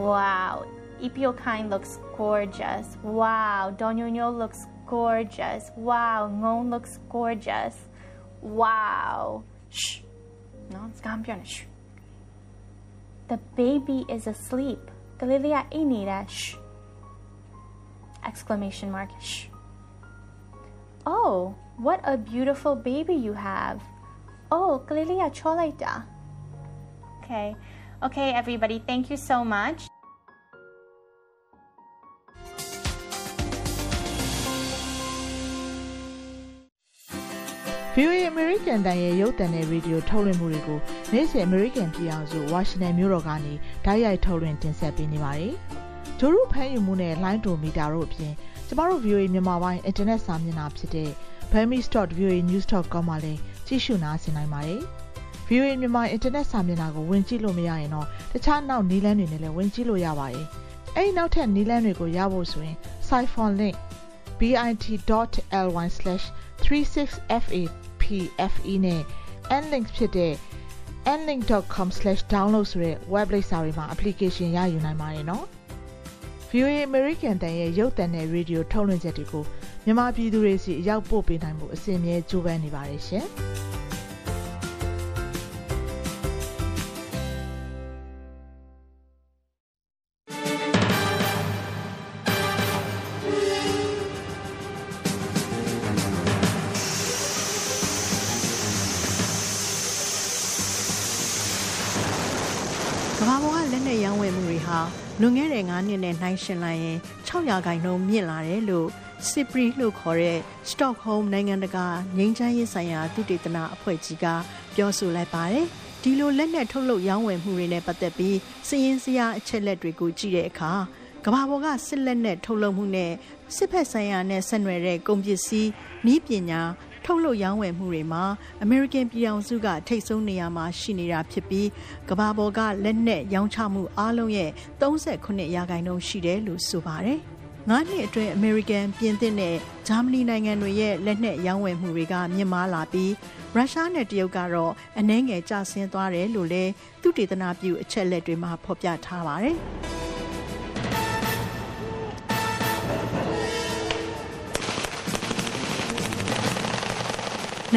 Wow Ipiokine looks gorgeous Wow Donyonyo looks gorgeous Wow Ngon looks gorgeous Wow Shh နော်စကားပြောနေ Shh the baby is asleep. Galilia inira. Exclamation mark. Oh, what a beautiful baby you have. Oh, Kalilia Cholaita. Okay. Okay, everybody, thank you so much. VOA American တန်ရဲ့ရုပ်သံနဲ့ရေဒီယိုထုတ်လွှင့်မှုတွေကိုနေ့စဉ် American ပြည်အောင်စုဝါရှင်တန်မြို့တော်ကနေဓာတ်ရိုက်ထုတ်လွှင့်တင်ဆက်ပေးနေပါတယ်။ဂျိုရုဖမ်းယူမှုနဲ့ line to meter တို့အပြင်ကျမတို့ VOA မြန်မာပိုင်း internet စာမျက်နှာဖြစ်တဲ့ burmese.voanews.com မှာလည်းကြည့်ရှုနားဆင်နိုင်ပါတယ်။ VOA မြန်မာ internet စာမျက်နှာကိုဝင်ကြည့်လို့မရရင်တော့တခြားနောက်နည်းလမ်းတွေနဲ့လည်းဝင်ကြည့်လို့ရပါတယ်။အဲဒီနောက်ထပ်နည်းလမ်းတွေကိုရဖို့ဆိုရင် Siphon link bit.ly/36fapfe နဲ့ nlink ဖြစ်တဲ့ nlink.com/download ဆိုတဲ့ web လိပ်စာတွေမှာ application ရယူနိုင်ပါတယ်နော်။ VOA American တန်ရဲ့ရုပ်သံနဲ့ရေဒီယိုထုတ်လွှင့်ချက်တွေကိုမြန်မာပြည်သူတွေစီအရောက်ပို့ပေးနိုင်မှုအစီအမြဲကြိုးပမ်းနေပါတယ်ရှင်။ ဟာလွန်ခဲ့တဲ့9နှစ်နဲ့နှိုင်းယှဉ်လိုက်ရင်6ရာခိုင်နှုန်းမြင့်လာတယ်လို့ SIPRI လို့ခေါ်တဲ့ Stockholm နိုင်ငံတကာငြိမ်းချမ်းရေးဆိုင်ရာသုတေသနအဖွဲ့ကြီးကပြောဆိုလိုက်ပါတယ်။ဒီလိုလက်နက်ထုတ်လုပ်ရောင်းဝယ်မှုတွေနဲ့ပတ်သက်ပြီးစည်ရင်းစရာအချက်လက်တွေကိုကြည့်တဲ့အခါကမ္ဘာပေါ်ကစစ်လက်နက်ထုတ်လုပ်မှုနဲ့စစ်ဖက်ဆိုင်ရာနဲ့ဆက်နွယ်တဲ့ကုန်ပစ္စည်းနည်းပညာ ထုတ်လုပ်ရောင်းဝယ်မှုတွေမှာ အမေရိကန်ပြည်ထောင်စုက ထိတ်ဆုံးနေရာမှာရှိနေတာဖြစ်ပြီးကမ္ဘာပေါ်ကလက်နက်ရောင်းချမှုအားလုံးရဲ့38ရာခိုင်နှုန်းရှိတယ်လို့ဆိုပါတယ်။ငါးနှစ်အတွင်းအမေရိကန်ပြင်သစ်နဲ့ဂျာမနီနိုင်ငံတွေရဲ့လက်နက်ရောင်းဝယ်မှုတွေကမြင့်မားလာပြီးရုရှားနဲ့တရုတ်ကတော့အနှဲငယ်ကျဆင်းသွားတယ်လို့လည်းသူတေသနာပြုအချက်လက်တွေမှာဖော်ပြထားပါတယ်။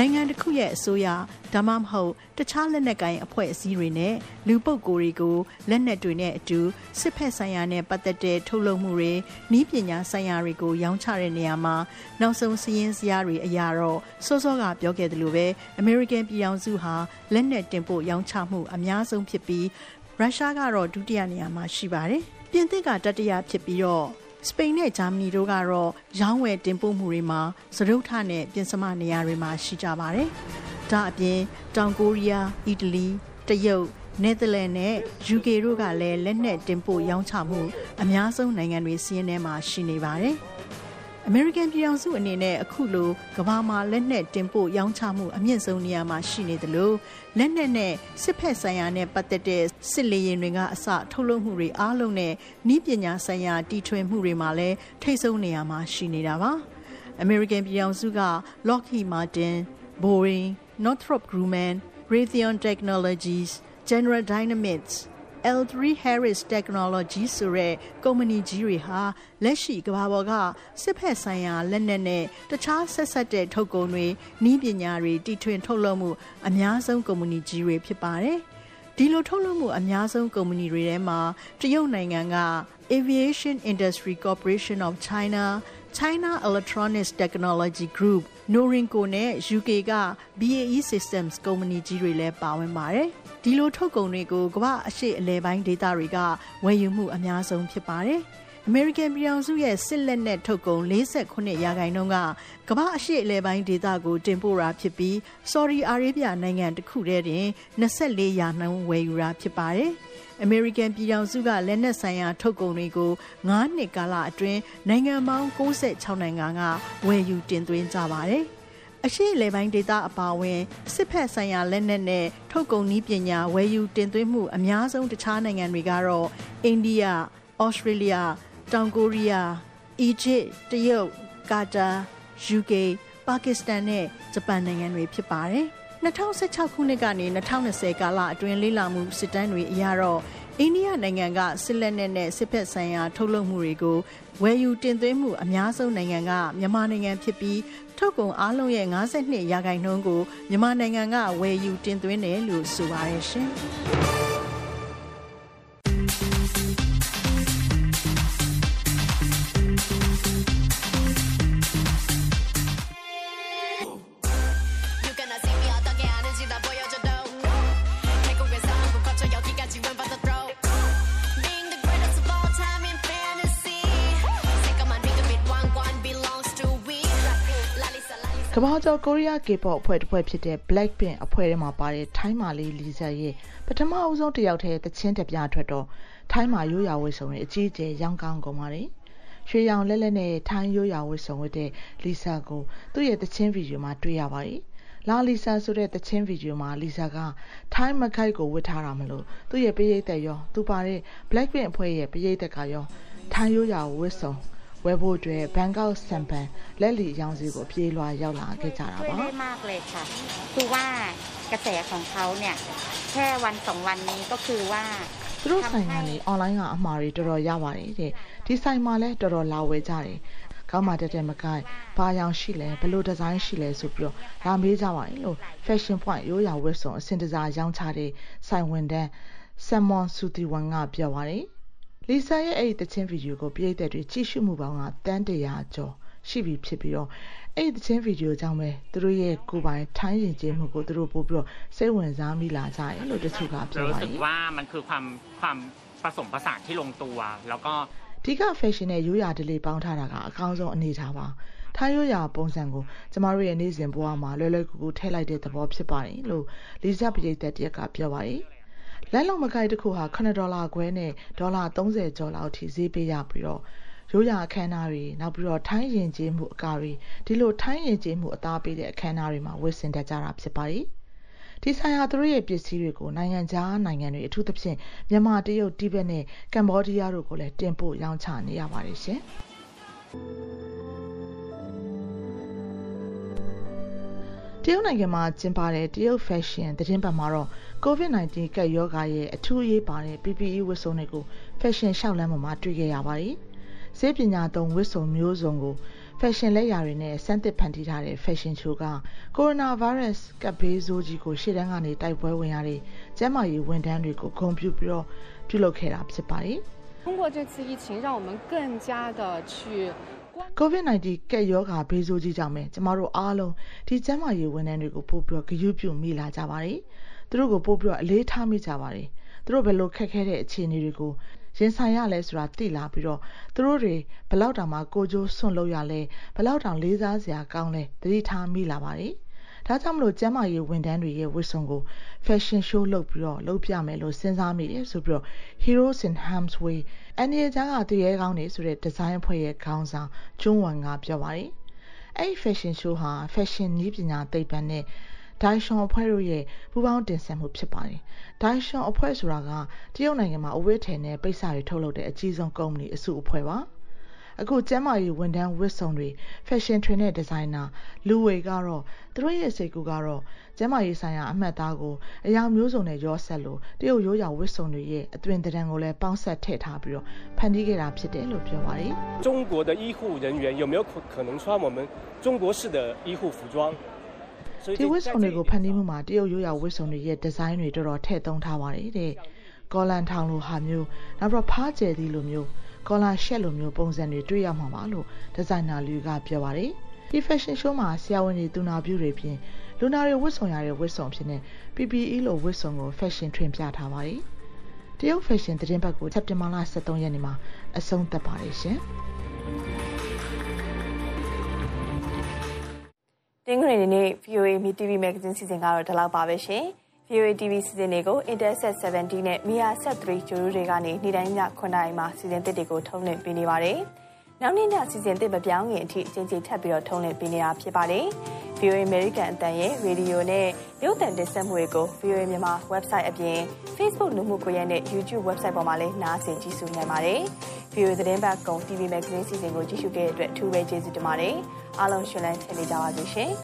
နိုင်ငံတစ်ခုရဲ့အစိုးရဒါမှမဟုတ်တခြားလက်နက်ကိုင်အဖွဲ့အစည်းတွေနဲ့လူပုဂ္ဂိုလ်တွေကိုလက်နက်တွေနဲ့အတူစစ်ဖက်ဆိုင်ရာနဲ့ပတ်သက်တဲ့ထုတ်လုပ်မှုတွေဤပညာဆိုင်ရာတွေကိုရောင်းချတဲ့နေရာမှာနောက်ဆုံးစည်ရင်းစရာတွေအရာတော့စောစောကပြောခဲ့သလိုပဲအမေရိကန်ပြည်ထောင်စုဟာလက်နက်တင်ပို့ရောင်းချမှုအများဆုံးဖြစ်ပြီးရုရှားကတော့ဒုတိယနေရာမှာရှိပါတယ်ပြင်သစ်ကတတိယဖြစ်ပြီးတော့ စပိန်နဲ့ဂျာမနီတို့ကတော့ရောင်းဝယ်တင်ပို့မှုတွေမှာစရုပ်ထနဲ့ပြင်စမနေရာတွေမှာရှိကြပါတယ်။ဒါအပြင်တောင်ကိုရီးယား၊အီတလီ၊တရုတ်နယ်သာလန်နဲ့ UK တို့ကလည်းလက်နက်တင်ပို့ရောင်းချမှုအများဆုံးနိုင်ငံတွေစီးရင်ထဲမှာရှိနေပါတယ်။ အမေရိကန်ပြည်ထောင်စုအနေနဲ့အခုလိုကမ္ဘာမှာလက်နက်တင်ပို့ရောင်းချမှုအမြင့်ဆုံးနေရာမှာရှိနေတယ်လို့လက်နက်နဲ့စစ်ဖက်ဆိုင်ရာနဲ့ပတ်သက်တဲ့စစ်လေယာဉ်တွေကအစထုတ်လုပ်မှုတွေအားလုံးနဲ့ဤပညာဆိုင်ရာတီထွင်မှုတွေမှာလည်းထိတ်ဆုံးနေရာမှာရှိနေတာပါ။ American ပြည်ထောင်စုက Lockheed Martin, Boeing, Northrop Grumman, Raytheon Technologies, General Dynamics L3 Harris Technology ဆိုတဲ့ကုမ္ပဏီကြီးတွေဟာလက်ရှိကမ္ဘာပေါ်ကစစ်ဖက်ဆိုင်ရာလက်နက်နဲ့တခြားဆက်ဆက်တဲ့ထုတ်ကုန်တွေဤပညာတွေတီထွင်ထုတ်လုပ်မှုအများဆုံးကုမ္ပဏီကြီးတွေဖြစ်ပါတယ်။ဒီလိုထုတ်လုပ်မှုအများဆုံးကုမ္ပဏီတွေထဲမှာတရုတ်နိုင်ငံက Aviation Industry Corporation of China, China Electronics Technology Group, Norinco နဲ့ UK က BAE Systems ကုမ္ပဏီကြီးတွေလည်းပါဝင်ပါတယ်။ ဒီလိုထုတ်ကုန်တွေကိုကမ္ဘာအရှိအလဲပိုင်းဒေသတွေကဝယ်ယူမှုအများဆုံးဖြစ်ပါတယ်။ American ပြည်အောင်စုရဲ့စစ်လက်နက်ထုတ်ကုန်48ရာခိုင်နှုန်းကကမ္ဘာအရှိအလဲပိုင်းဒေသကိုတင်ပို့တာဖြစ်ပြီး Saudi Arabia နိုင်ငံတစ်ခုတည်းတင်24ရာနှုန်းဝယ်ယူတာဖြစ်ပါတယ်။ American ပြည်ထောင်စုကလက်နက်ဆိုင်ရာထုတ်ကုန်တွေကို9နှစ်ကာလအတွင်းနိုင်ငံပေါင်း96နိုင်ငံကဝယ်ယူတင်သွင်းကြပါတယ်။ အရှိလေပိုင်းဒေသအပါအဝင်စစ်ဖက်ဆိုင်ရာလက်နက်နဲ့ထုတ်ကုန်နည်းပညာဝယ်ယူတင်သွင်းမှုအများဆုံးတခြားနိုင်ငံတွေကတော့အိန္ဒိယ၊ဩစတြေးလျ၊တောင်ကိုရီးယား၊အီဂျစ်၊တရုတ်၊ကာတာ၊ UK ၊ပါကစ္စတန်နဲ့ဂျပန်နိုင်ငံတွေဖြစ်ပါတယ်။2016ခုနှစ်ကနေ2020ကာလအတွင်းလေ့လာမှုစစ်တမ်းတွေအရတော့အိန္ဒိယနိုင်ငံကစစ်လက်နက်နဲ့စစ်ဖက်ဆိုင်ရာထုတ်လုပ်မှုတွေကို ဝယ်ယူတင်သွင်းမှုအများဆုံးနိုင်ငံကမြန်မာနိုင်ငံဖြစ်ပြီးထုတ်ကုန်အားလုံးရဲ့52ရာခိုင်နှုန်းကိုမြန်မာနိုင်ငံကဝယ်ယူတင်သွင်းတယ်လို့ဆိုပါတယ်ရှင်။ မ္ဘာကျော်ကိုရီးယား K-pop အဖွဲ့တစ်ဖွဲ့ဖြစ်တဲ့ Blackpink အဖွဲ့ထဲမှာပါတဲ့ထိုင်းမာလေးလီဇာရဲ့ပထမအဦးဆုံးတစ်ယောက်တည်းသချင်းတပြထွက်တော့ထိုင်းမာရိုးရာဝတ်စုံတွေအကြီးအကျယ်ရောင်းကောင်းကုန်ပါတယ်။ရွှေရောင်လက်လက်နဲ့ထိုင်းရိုးရာဝတ်စုံဝတ်တဲ့လီဆာကိုသူ့ရဲ့သချင်းဗီဒီယိုမှာတွေ့ရပါတယ်။လာလီဆာဆိုတဲ့သချင်းဗီဒီယိုမှာလီဆာကထိုင်းမခိုက်ကိုဝတ်ထားတာမလို့သူ့ရဲ့ပရိသတ်ရောသူပါတဲ့ Blackpink အဖွဲ့ရဲ့ပရိသတ်ကရောထိုင်းရိုးရာဝတ်စုံ ဝယ်ဖို့အတွက်ဘန်ကောက်ဆန်ပန်လက်လီရောင်းစီကိုပြေးလွှာရောက်လာခဲ့ကြတာ ช่วย ပါ ได้มากเลยค่ะ คือว่ากระแสของเขาเนี่ย แค่วันสองวันนี้ก็คือว่า သူတို့ဆိုင်ကနေအွန်လိုင်းကအမှားတွေတော်တော်ရပါတယ်တဲ့ဒီဆိုင်မှာလည်းတော်တော်လာဝယ်ကြတယ်ကောင်းမှတက်တက်မကိုက်ဘာရောင်ရှိလဲဘယ်လိုဒီဇိုင်းရှိလဲဆိုပြီးတော့လာမေးကြပါတယ်လို့ fashion point ရိုးရာဝတ်စုံအစင်တစားရောင်းချတဲ့ဆိုင်ဝန်တန်းဆမ်မွန်ဆူတီဝန်ကပြောပါတယ် လီဆာရဲ့အဲ့ဒီတချင်းဗီဒီယိုကိုပြည်သက်တွေကြည့်ရှုမှုပေါင်းကတန်းတရာကျော်ရှိပြီဖြစ်ပြီးတော့အဲ့ဒီတချင်းဗီဒီယိုကြောင့်ပဲသူတို့ရဲ့ကိုယ်ပိုင်ထိုင်းရင်ကျေးမှုကိုသူတို့ပို့ပြီးတော့စိတ်ဝင်စားမိလာကြတယ်လို့တချို့ကပြော รู้ ပါတ สึก ယ် ว่ามันคือความความผสมผสานที่ลงตัว แล้วก็ ဒီက fashion နဲ့ရိုးရာဒလေးပေါင်းထားတာကအကောင်းဆုံးအနေထားပါထိုင်းရိုးရာပုံစံကိုကျမတို့ရဲ့နေ့စဉ်ဘဝမှာလွယ်လွယ်ကူကူထည့်လိုက်တဲ့သဘောဖြစ်ပါတယ်လို့လီဇာပရိသတ်တရက်ကပြောပါတယ် လက်လုံးမကိုက်တစ်ခုဟာ9ဒေါ်လာခွဲနဲ့ဒေါ်လာ30ကျော်လောက်ထိဈေးပေးရပြီးတော့ရိုးရာအခမ်းအနားတွေနောက်ပြီးတော့ထိုင်းရင်ကျေးမှုအကာတွေဒီလိုထိုင်းရင်ကျေးမှုအသားပေးတဲ့အခမ်းအနားတွေမှာဝတ်ဆင်တတ်ကြတာဖြစ်ပါတယ်ဒီဆိုင်ဟာသူတို့ရဲ့ပစ္စည်းတွေကိုနိုင်ငံခြားနိုင်ငံတွေအထူးသဖြင့်မြန်မာတရုတ်တိဘက်နဲ့ကမ္ဘောဒီးယားတို့ကိုလည်းတင်ပို့ရောင်းချနေရပါတယ်ရှင် ရုတ်နိုင်ငံမှာကျင်းပတဲ့တရုတ် fashion သတင်းပတ်မှာတော့ COVID-19 ကပ်ရောဂါရဲ့အထူးအရေးပါတဲ့ PPE ဝတ်စုံတွေကို fashion ရှောက်လမ်းပေါ်မှာတွေ့ခဲ့ရပါတယ်။ဈေးပညာသုံးဝတ်စုံမျိုးစုံကို fashion လက်ရာတွေနဲ့စမ်းသစ်ဖန်တီးထားတဲ့ fashion show က coronavirus ကပ်ဘေးဆိုးကြီးကိုရှေ့တန်းကနေတိုက်ပွဲဝင်ရတဲ့ကျန်းမာရေးဝန်ထမ်းတွေကိုဂုဏ်ပြုပြီးတော့ပြုလုပ်ခဲ့တာဖြစ်ပါတယ်။ 通过这次疫情，让我们更加的去 COVID-19 ကပ်ရောဂါဘေးဆိုးကြီးကြောင့်ပဲကျမတို့အားလုံးဒီကျန်းမာရေးဝန်ထမ်းတွေကိုပို့ပြီးတော့ဂရုပြုမိလာကြပါတယ်။သူတို့ကိုပို့ပြီးတော့အလေးထားမိကြပါတယ်။သူတို့ဘယ်လိုခက်ခဲတဲ့အခြေအနေတွေကိုရင်ဆိုင်ရလဲဆိုတာသိလာပြီးတော့သူတို့တွေဘယ်လောက်တောင်မှကိုကြိုးစွန့်လို့ရလဲဘယ်လောက်တောင်လေးစားစရာကောင်းလဲသတိထားမိလာပါတယ်။ ဒါကြောင့်မလို့ကျန်းမာရေးဝန်ထမ်းတွေရဲ့ဝတ်စုံကို fashion show လုပ်ပြီးတော့လုပ်ပြမယ်လို့စဉ်းစားမိတယ်ဆိုပြီးတော့ Heroes in Harm's Way အန်ဒီရဲ့ကြားကသူရဲကောင်းနေဆိုတဲ့ဒီဇိုင်းအဖွဲ့ရဲ့ခေါင်းဆောင်ကျွန်းဝမ်ကပြောပါတယ်။အဲ့ဒီ fashion show ဟာ fashion နည်းပညာသိပ္ပံနဲ့ဒိုင်ရှွန်အဖွဲ့တို့ရဲ့ပူးပေါင်းတင်ဆက်မှုဖြစ်ပါတယ်။ဒိုင်ရှွန်အဖွဲ့ဆိုတာကတရုတ်နိုင်ငံမှာအဝတ်ထည်နဲ့ပိတ်စတွေထုတ်လုပ်တဲ့အကြီးဆုံးကုမ္ပဏီအစုအဖွဲ့ပါ။ အခုကျမ်းမာရေးဝန်ထမ်းဝတ်စုံတွေ fashion trend နဲ့ဒီဇိုင်နာလူဝေကတော့သူတို့ရဲ့စိတ်ကူကတော့ကျမ်းမာရေးဆိုင်ရာအမှတ်အသားကိုအရာမျိုးစုံနဲ့ရောဆက်လို့တရုတ်ရိုးရာဝတ်စုံတွေရဲ့အသွင်သဏ္ဍာန်ကိုလည်းပေါင်းဆက်ထည့်ထားပြီးတော့ဖန်တီးခဲ့တာဖြစ်တယ်လို့ပြောပါတယ် 中国的医护人员有没有可可能穿我们中国式的医护服装？所以 ဒီဝတ်စုံတွေကိုဖန်တီးမှုမှာတရုတ်ရိုးရာဝတ်စုံတွေရဲ့ဒီဇိုင်းတွေတော်တော်ထည့်သုံးထားပါတယ်တဲ့ကောလန်ထောင်လိုဟာမျိုးနောက်ပြီးတော့ဖားကျယ်သီးလိုမျိုး ကောလာရှက်လိုမျိုးပုံစံတွေတွေ့ရမှာပါလို့ဒီဇိုင်နာလူကပြောပါတယ်ဒီ fashion show မှာဆရာဝန်တွေသူနာပြုတွေပြင်လူနာတွေဝတ်ဆောင်ရတဲ့ဝတ်ဆောင်ဖြစ်နေ PPE လိုဝတ်ဆောင်ကို fashion ထွင်ပြထားပါတယ်တရုတ် fashion သတင်းပတ်ကိုစက်တင်ဘာလ23ရက်နေ့မှာအဆုံးသတ်ပါတယ်ရှင်တင်းဂရီနေ့ VOA Me TV Magazine စီစဉ်ကတော့ဒီလောက်ပါပဲရှင်။ VOA TV စီစဉ်တွေကို Interset 70နဲ့ Mia Set 3ဂျိုရိုတွေကနေနေ့တိုင်းည9:00နာရီမှာစီစဉ်သစ်တွေကိုထုတ်လွှင့်ပေးနေပါတယ်။နောက်နေ့ညစီစဉ်သစ်မပြောင်းခင်အထိအချိန်ချင်းထပ်ပြီးတော့ထုတ်လွှင့်ပေးနေတာဖြစ်ပါတယ်။ VOA American အတန်ရဲ့ရေဒီယိုနဲ့ရုပ်သံတင်ဆက်မှုတွေကို VOA မြန်မာ website အပြင် Facebook လူမှုကွန်ရက်နဲ့ YouTube website ပေါ်မှာလည်းနားဆင်ကြည့်ရှုနိုင်ပါတယ်။ VOA သတင်းပတ်ကုံ TV Magazine စီစဉ်ကိုကြည့်ရှုခဲ့တဲ့အတွက်အထူးပဲကျေးဇူးတင်ပါတယ်။အားလုံးရှင်လန်းချင်နေကြပါစေရှင်